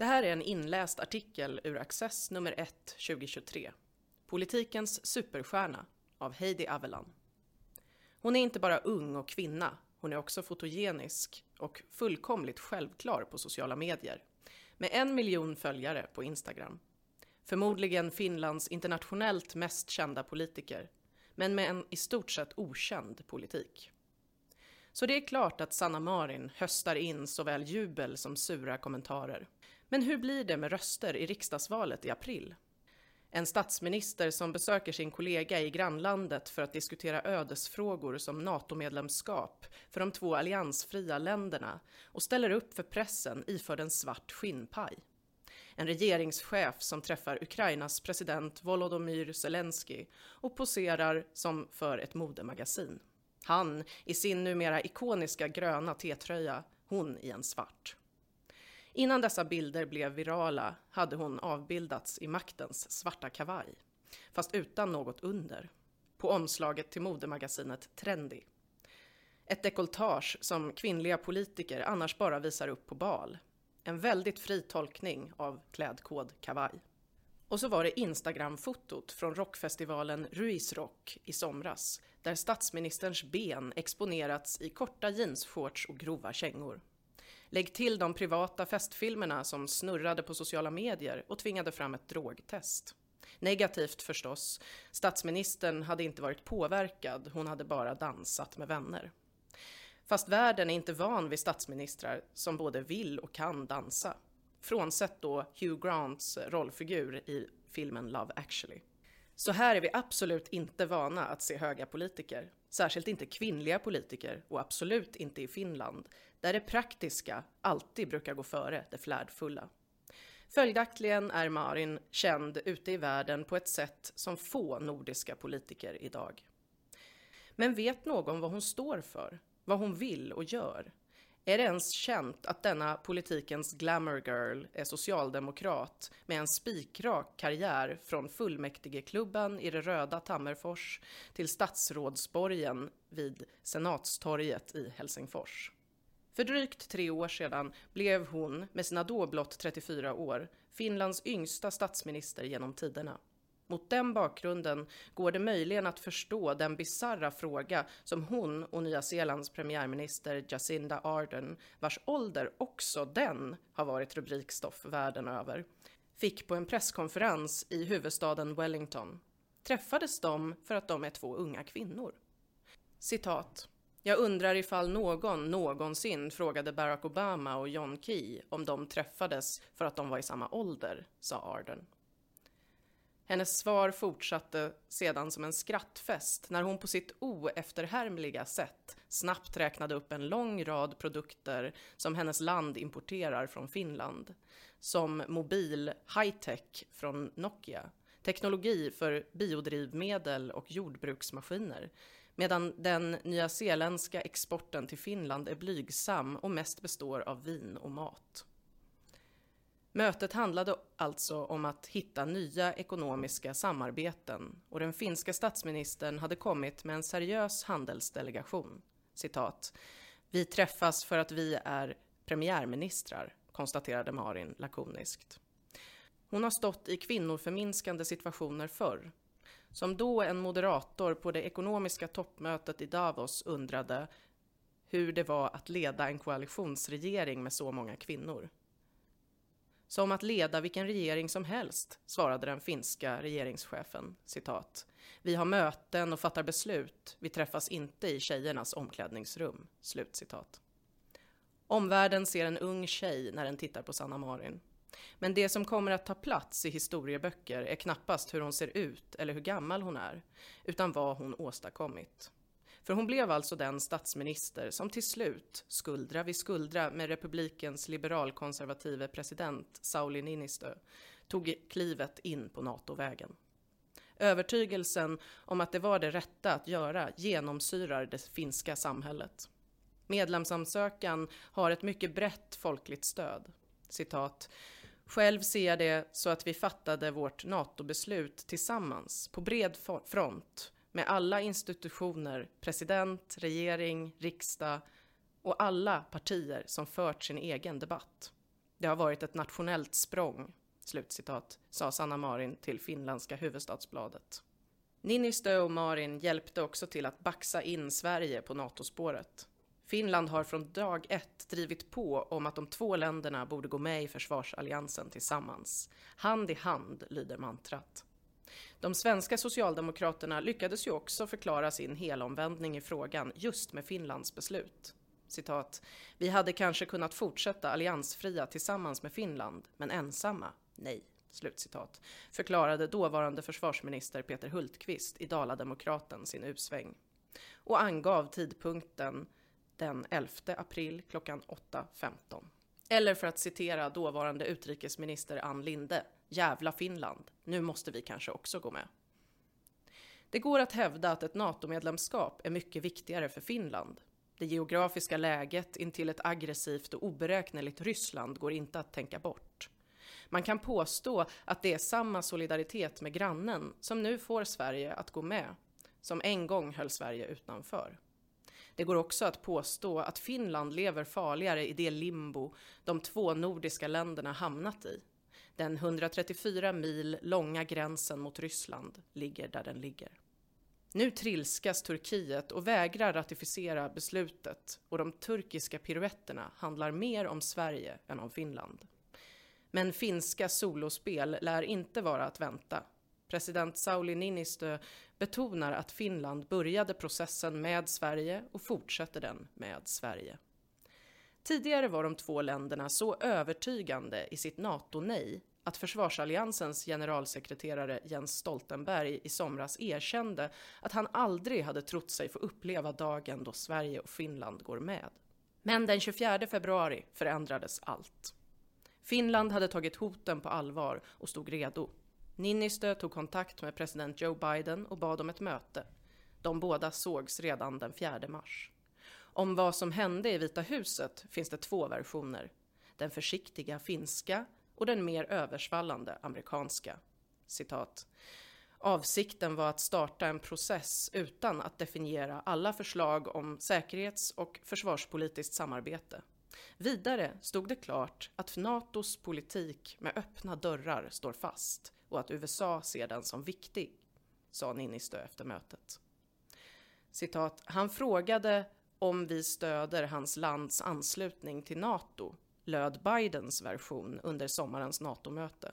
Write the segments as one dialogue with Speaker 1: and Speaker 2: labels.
Speaker 1: Det här är en inläst artikel ur Access nummer 1 2023. Politikens superstjärna av Heidi Avellan. Hon är inte bara ung och kvinna, hon är också fotogenisk och fullkomligt självklar på sociala medier. Med en miljon följare på Instagram. Förmodligen Finlands internationellt mest kända politiker, men med en i stort sett okänd politik. Så det är klart att Sanna Marin höstar in såväl jubel som sura kommentarer. Men hur blir det med röster i riksdagsvalet i april? En statsminister som besöker sin kollega i grannlandet för att diskutera ödesfrågor som NATO-medlemskap för de två alliansfria länderna och ställer upp för pressen iförd en svart skinnpaj. En regeringschef som träffar Ukrainas president Volodymyr Zelensky och poserar som för ett modemagasin. Han i sin numera ikoniska gröna T-tröja, hon i en svart. Innan dessa bilder blev virala hade hon avbildats i maktens svarta kavaj, fast utan något under, på omslaget till modemagasinet Trendy. Ett dekoltage som kvinnliga politiker annars bara visar upp på bal. En väldigt fri tolkning av klädkod kavaj. Och så var det Instagram-fotot från rockfestivalen Ruiz Rock i somras, där statsministerns ben exponerats i korta jeansshorts och grova kängor. Lägg till de privata festfilmerna som snurrade på sociala medier och tvingade fram ett drogtest. Negativt förstås. Statsministern hade inte varit påverkad, hon hade bara dansat med vänner. Fast världen är inte van vid statsministrar som både vill och kan dansa. Frånsett då Hugh Grants rollfigur i filmen Love actually. Så här är vi absolut inte vana att se höga politiker. Särskilt inte kvinnliga politiker och absolut inte i Finland, där det praktiska alltid brukar gå före det flärdfulla. Följaktligen är Marin känd ute i världen på ett sätt som få nordiska politiker idag. Men vet någon vad hon står för? Vad hon vill och gör? Är det ens känt att denna politikens glamour girl är socialdemokrat med en spikrak karriär från fullmäktigeklubben i det röda Tammerfors till statsrådsborgen vid Senatstorget i Helsingfors? För drygt tre år sedan blev hon, med sina då blott 34 år, Finlands yngsta statsminister genom tiderna. Mot den bakgrunden går det möjligen att förstå den bizarra fråga som hon och Nya Zeelands premiärminister Jacinda Ardern, vars ålder också den har varit rubrikstoff världen över, fick på en presskonferens i huvudstaden Wellington. Träffades de för att de är två unga kvinnor? Citat. Jag undrar ifall någon någonsin frågade Barack Obama och John Key om de träffades för att de var i samma ålder, sa Arden. Hennes svar fortsatte sedan som en skrattfest när hon på sitt oefterhärmliga sätt snabbt räknade upp en lång rad produkter som hennes land importerar från Finland. Som mobil high-tech från Nokia, teknologi för biodrivmedel och jordbruksmaskiner, medan den nyzeeländska exporten till Finland är blygsam och mest består av vin och mat. Mötet handlade alltså om att hitta nya ekonomiska samarbeten och den finska statsministern hade kommit med en seriös handelsdelegation. Citat. Vi träffas för att vi är premiärministrar, konstaterade Marin lakoniskt. Hon har stått i kvinnoförminskande situationer förr. Som då en moderator på det ekonomiska toppmötet i Davos undrade hur det var att leda en koalitionsregering med så många kvinnor. Som att leda vilken regering som helst, svarade den finska regeringschefen. Citat. Vi har möten och fattar beslut. Vi träffas inte i tjejernas omklädningsrum. Slut citat. Omvärlden ser en ung tjej när den tittar på Sanna Marin. Men det som kommer att ta plats i historieböcker är knappast hur hon ser ut eller hur gammal hon är, utan vad hon åstadkommit. För hon blev alltså den statsminister som till slut, skuldra vid skuldra med republikens liberalkonservative president Sauli Niinistö, tog klivet in på NATO-vägen. Övertygelsen om att det var det rätta att göra genomsyrar det finska samhället. Medlemsansökan har ett mycket brett folkligt stöd. Citat. Själv ser jag det så att vi fattade vårt NATO-beslut tillsammans, på bred front, med alla institutioner, president, regering, riksdag och alla partier som fört sin egen debatt. Det har varit ett nationellt språng, slutcitat, sa Sanna Marin till finländska huvudstadsbladet. Niinistö och Marin hjälpte också till att baxa in Sverige på NATO-spåret. Finland har från dag ett drivit på om att de två länderna borde gå med i försvarsalliansen tillsammans. Hand i hand, lyder mantrat. De svenska socialdemokraterna lyckades ju också förklara sin helomvändning i frågan just med Finlands beslut. Citat. Vi hade kanske kunnat fortsätta alliansfria tillsammans med Finland, men ensamma? Nej. Slutcitat. Förklarade dåvarande försvarsminister Peter Hultqvist i Dala-Demokraten sin usväng. Och angav tidpunkten den 11 april klockan 8.15. Eller för att citera dåvarande utrikesminister Ann Linde, jävla Finland, nu måste vi kanske också gå med. Det går att hävda att ett NATO-medlemskap är mycket viktigare för Finland. Det geografiska läget intill ett aggressivt och oberäkneligt Ryssland går inte att tänka bort. Man kan påstå att det är samma solidaritet med grannen som nu får Sverige att gå med, som en gång höll Sverige utanför. Det går också att påstå att Finland lever farligare i det limbo de två nordiska länderna hamnat i. Den 134 mil långa gränsen mot Ryssland ligger där den ligger. Nu trilskas Turkiet och vägrar ratificera beslutet och de turkiska piruetterna handlar mer om Sverige än om Finland. Men finska solospel lär inte vara att vänta. President Sauli Niinistö betonar att Finland började processen med Sverige och fortsätter den med Sverige. Tidigare var de två länderna så övertygande i sitt NATO-nej att försvarsalliansens generalsekreterare Jens Stoltenberg i somras erkände att han aldrig hade trott sig få uppleva dagen då Sverige och Finland går med. Men den 24 februari förändrades allt. Finland hade tagit hoten på allvar och stod redo. Niinistö tog kontakt med president Joe Biden och bad om ett möte. De båda sågs redan den 4 mars. Om vad som hände i Vita huset finns det två versioner. Den försiktiga finska och den mer översvallande amerikanska. Citat. Avsikten var att starta en process utan att definiera alla förslag om säkerhets och försvarspolitiskt samarbete. Vidare stod det klart att NATOs politik med öppna dörrar står fast och att USA ser den som viktig, sa Niinistö efter mötet. Citat, han frågade om vi stöder hans lands anslutning till NATO, löd Bidens version under sommarens NATO-möte.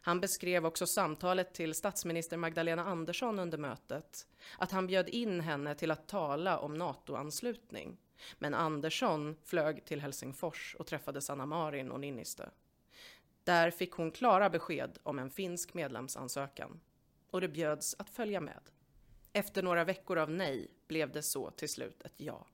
Speaker 1: Han beskrev också samtalet till statsminister Magdalena Andersson under mötet, att han bjöd in henne till att tala om NATO-anslutning. Men Andersson flög till Helsingfors och träffade Sanna Marin och Niinistö. Där fick hon klara besked om en finsk medlemsansökan och det bjöds att följa med. Efter några veckor av nej blev det så till slut ett ja.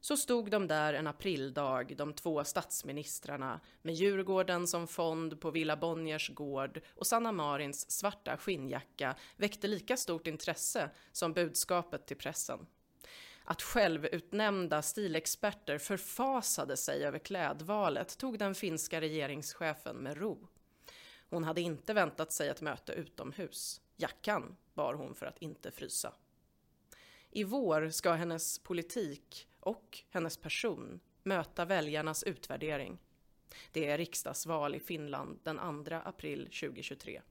Speaker 1: Så stod de där en aprildag, de två statsministrarna, med Djurgården som fond på Villa Bonniers gård och Sanna Marins svarta skinnjacka väckte lika stort intresse som budskapet till pressen att självutnämnda stilexperter förfasade sig över klädvalet tog den finska regeringschefen med ro. Hon hade inte väntat sig ett möte utomhus. Jackan bar hon för att inte frysa. I vår ska hennes politik och hennes person möta väljarnas utvärdering. Det är riksdagsval i Finland den 2 april 2023.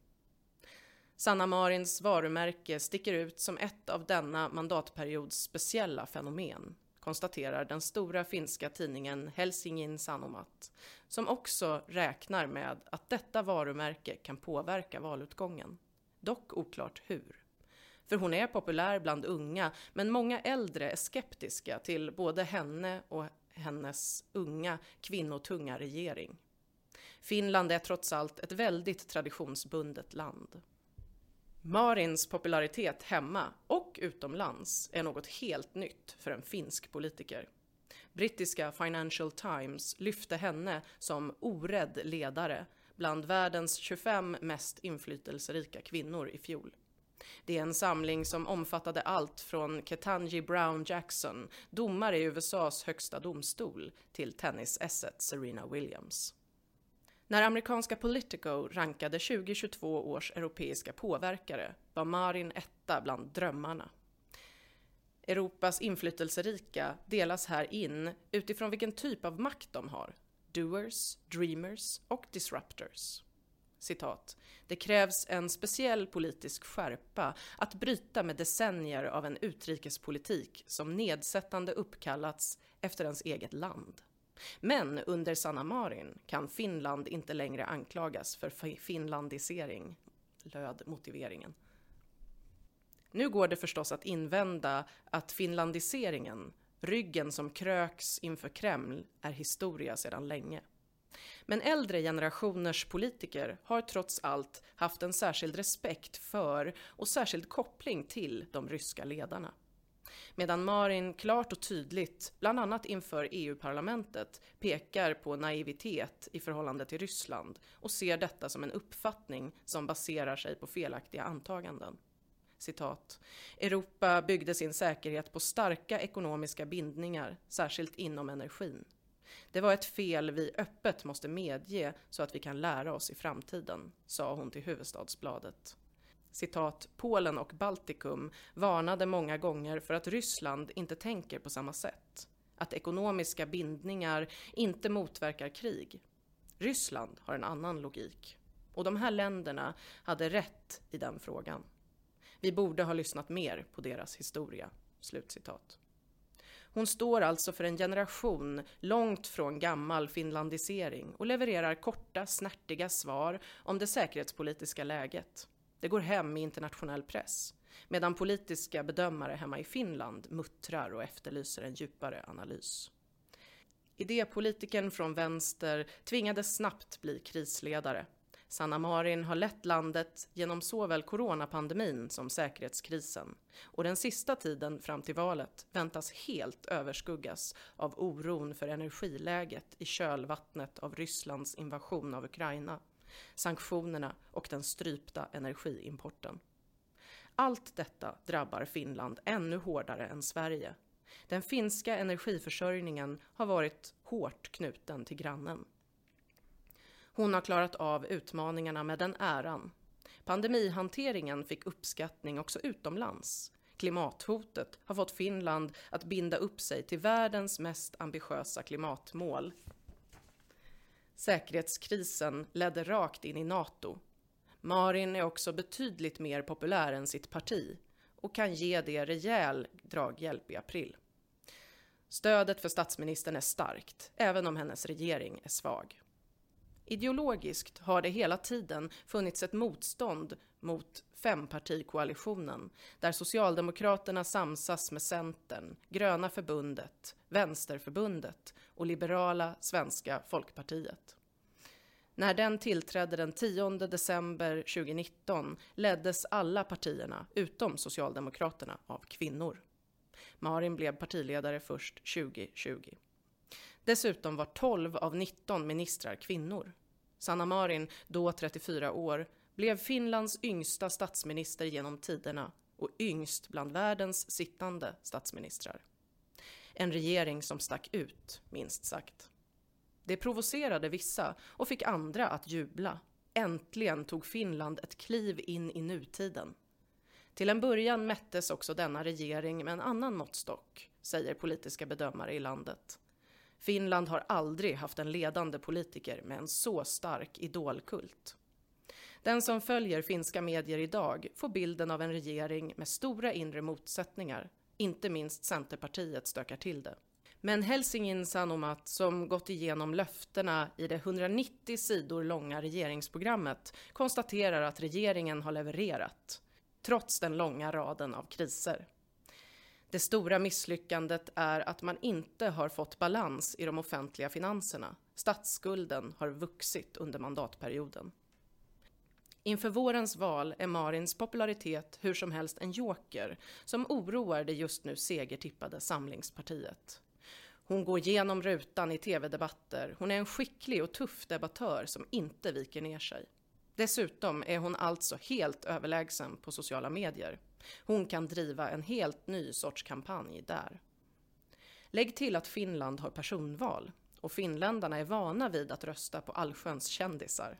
Speaker 1: Sanna Marins varumärke sticker ut som ett av denna mandatperiods speciella fenomen, konstaterar den stora finska tidningen Helsingin Sanomat, som också räknar med att detta varumärke kan påverka valutgången. Dock oklart hur. För hon är populär bland unga, men många äldre är skeptiska till både henne och hennes unga kvinnotunga regering. Finland är trots allt ett väldigt traditionsbundet land. Marins popularitet hemma och utomlands är något helt nytt för en finsk politiker. Brittiska Financial Times lyfte henne som orädd ledare bland världens 25 mest inflytelserika kvinnor i fjol. Det är en samling som omfattade allt från Ketanji Brown Jackson, domare i USAs högsta domstol, till tennisesset Serena Williams. När amerikanska Politico rankade 2022 års europeiska påverkare var Marin etta bland drömmarna. Europas inflytelserika delas här in utifrån vilken typ av makt de har. doers, dreamers och disruptors. Citat. Det krävs en speciell politisk skärpa att bryta med decennier av en utrikespolitik som nedsättande uppkallats efter ens eget land. Men under Sanna Marin kan Finland inte längre anklagas för finlandisering, löd motiveringen. Nu går det förstås att invända att finlandiseringen, ryggen som kröks inför Kreml, är historia sedan länge. Men äldre generationers politiker har trots allt haft en särskild respekt för och särskild koppling till de ryska ledarna. Medan Marin klart och tydligt, bland annat inför EU-parlamentet, pekar på naivitet i förhållande till Ryssland och ser detta som en uppfattning som baserar sig på felaktiga antaganden. Citat. Europa byggde sin säkerhet på starka ekonomiska bindningar, särskilt inom energin. Det var ett fel vi öppet måste medge så att vi kan lära oss i framtiden, sa hon till Huvudstadsbladet. Citat, Polen och Baltikum varnade många gånger för att Ryssland inte tänker på samma sätt. Att ekonomiska bindningar inte motverkar krig. Ryssland har en annan logik. Och de här länderna hade rätt i den frågan. Vi borde ha lyssnat mer på deras historia." Slutcitat. Hon står alltså för en generation långt från gammal finlandisering och levererar korta, snärtiga svar om det säkerhetspolitiska läget. Det går hem i internationell press, medan politiska bedömare hemma i Finland muttrar och efterlyser en djupare analys. Idépolitikern från vänster tvingades snabbt bli krisledare Sanna Marin har lett landet genom såväl coronapandemin som säkerhetskrisen. Och den sista tiden fram till valet väntas helt överskuggas av oron för energiläget i kölvattnet av Rysslands invasion av Ukraina, sanktionerna och den strypta energiimporten. Allt detta drabbar Finland ännu hårdare än Sverige. Den finska energiförsörjningen har varit hårt knuten till grannen. Hon har klarat av utmaningarna med den äran. Pandemihanteringen fick uppskattning också utomlands. Klimathotet har fått Finland att binda upp sig till världens mest ambitiösa klimatmål. Säkerhetskrisen ledde rakt in i NATO. Marin är också betydligt mer populär än sitt parti och kan ge det rejäl draghjälp i april. Stödet för statsministern är starkt, även om hennes regering är svag. Ideologiskt har det hela tiden funnits ett motstånd mot fempartikoalitionen där Socialdemokraterna samsas med Centern, Gröna förbundet, Vänsterförbundet och liberala Svenska folkpartiet. När den tillträdde den 10 december 2019 leddes alla partierna, utom Socialdemokraterna, av kvinnor. Marin blev partiledare först 2020. Dessutom var 12 av 19 ministrar kvinnor. Sanna Marin, då 34 år, blev Finlands yngsta statsminister genom tiderna och yngst bland världens sittande statsministrar. En regering som stack ut, minst sagt. Det provocerade vissa och fick andra att jubla. Äntligen tog Finland ett kliv in i nutiden. Till en början mättes också denna regering med en annan måttstock, säger politiska bedömare i landet. Finland har aldrig haft en ledande politiker med en så stark idolkult. Den som följer finska medier idag får bilden av en regering med stora inre motsättningar. Inte minst Centerpartiet stökar till det. Men Helsingin Sanomat, som gått igenom löftena i det 190 sidor långa regeringsprogrammet, konstaterar att regeringen har levererat, trots den långa raden av kriser. Det stora misslyckandet är att man inte har fått balans i de offentliga finanserna. Statsskulden har vuxit under mandatperioden. Inför vårens val är Marins popularitet hur som helst en joker som oroar det just nu segertippade Samlingspartiet. Hon går genom rutan i tv-debatter. Hon är en skicklig och tuff debattör som inte viker ner sig. Dessutom är hon alltså helt överlägsen på sociala medier. Hon kan driva en helt ny sorts kampanj där. Lägg till att Finland har personval och finländarna är vana vid att rösta på allsköns kändisar.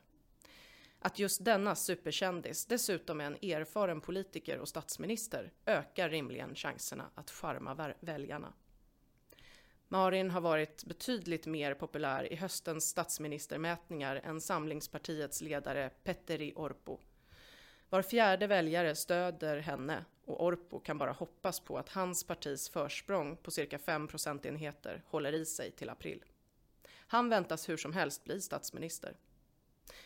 Speaker 1: Att just denna superkändis dessutom är en erfaren politiker och statsminister ökar rimligen chanserna att charma väljarna. Marin har varit betydligt mer populär i höstens statsministermätningar än Samlingspartiets ledare Petteri Orpo. Var fjärde väljare stöder henne och Orpo kan bara hoppas på att hans partis försprång på cirka 5 procentenheter håller i sig till april. Han väntas hur som helst bli statsminister.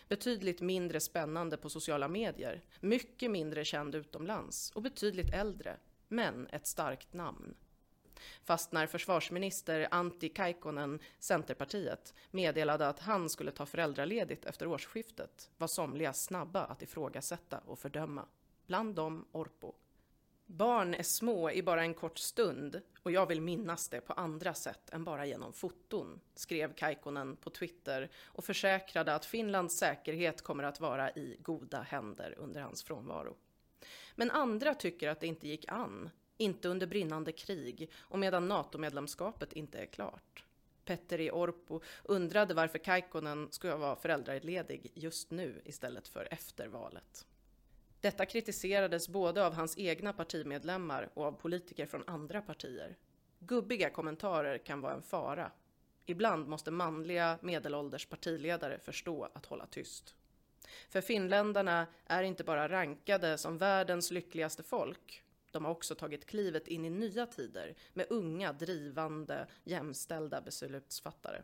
Speaker 1: Betydligt mindre spännande på sociala medier, mycket mindre känd utomlands och betydligt äldre, men ett starkt namn. Fast när försvarsminister Antti Kaikkonen, Centerpartiet, meddelade att han skulle ta föräldraledigt efter årsskiftet var somliga snabba att ifrågasätta och fördöma. Bland dem Orpo. Barn är små i bara en kort stund och jag vill minnas det på andra sätt än bara genom foton, skrev Kaikkonen på Twitter och försäkrade att Finlands säkerhet kommer att vara i goda händer under hans frånvaro. Men andra tycker att det inte gick an, inte under brinnande krig och medan NATO-medlemskapet inte är klart. Petteri e. Orpo undrade varför Kaikkonen skulle vara föräldraledig just nu istället för efter valet. Detta kritiserades både av hans egna partimedlemmar och av politiker från andra partier. Gubbiga kommentarer kan vara en fara. Ibland måste manliga medelålders partiledare förstå att hålla tyst. För finländarna är inte bara rankade som världens lyckligaste folk. De har också tagit klivet in i nya tider med unga, drivande, jämställda beslutsfattare.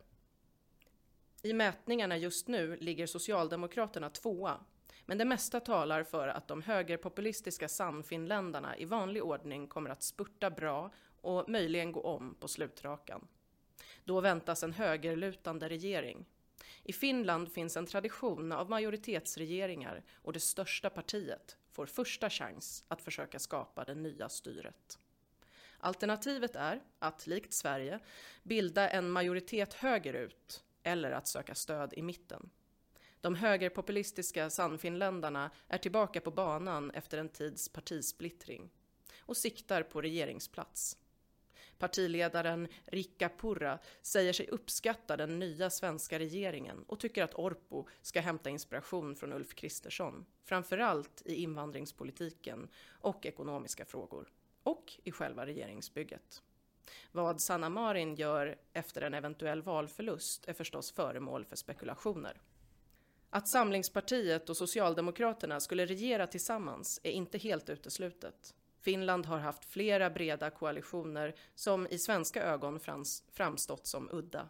Speaker 1: I mätningarna just nu ligger Socialdemokraterna tvåa men det mesta talar för att de högerpopulistiska Sannfinländarna i vanlig ordning kommer att spurta bra och möjligen gå om på slutrakan. Då väntas en högerlutande regering. I Finland finns en tradition av majoritetsregeringar och det största partiet får första chans att försöka skapa det nya styret. Alternativet är att, likt Sverige, bilda en majoritet högerut eller att söka stöd i mitten. De högerpopulistiska Sannfinländarna är tillbaka på banan efter en tids partisplittring och siktar på regeringsplats. Partiledaren Rikka Purra säger sig uppskatta den nya svenska regeringen och tycker att Orpo ska hämta inspiration från Ulf Kristersson, framförallt i invandringspolitiken och ekonomiska frågor, och i själva regeringsbygget. Vad Sanna Marin gör efter en eventuell valförlust är förstås föremål för spekulationer. Att Samlingspartiet och Socialdemokraterna skulle regera tillsammans är inte helt uteslutet. Finland har haft flera breda koalitioner som i svenska ögon framstått som udda.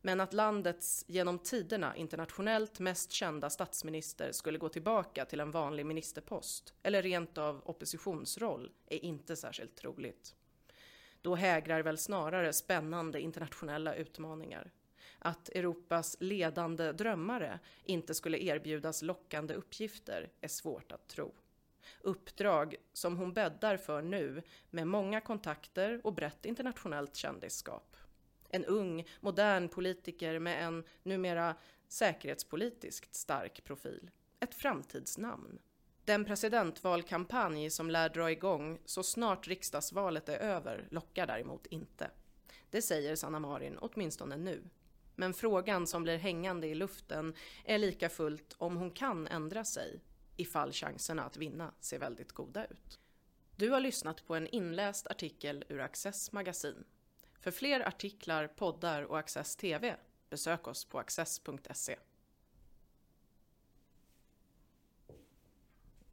Speaker 1: Men att landets genom tiderna internationellt mest kända statsminister skulle gå tillbaka till en vanlig ministerpost eller rent av oppositionsroll är inte särskilt troligt. Då hägrar väl snarare spännande internationella utmaningar att Europas ledande drömmare inte skulle erbjudas lockande uppgifter är svårt att tro. Uppdrag som hon bäddar för nu med många kontakter och brett internationellt kändisskap. En ung, modern politiker med en numera säkerhetspolitiskt stark profil. Ett framtidsnamn. Den presidentvalkampanj som lär dra igång så snart riksdagsvalet är över lockar däremot inte. Det säger Sanna Marin åtminstone nu. Men frågan som blir hängande i luften är lika fullt om hon kan ändra sig ifall chanserna att vinna ser väldigt goda ut. Du har lyssnat på en inläst artikel ur Access magasin. För fler artiklar, poddar och Access TV besök oss på access.se.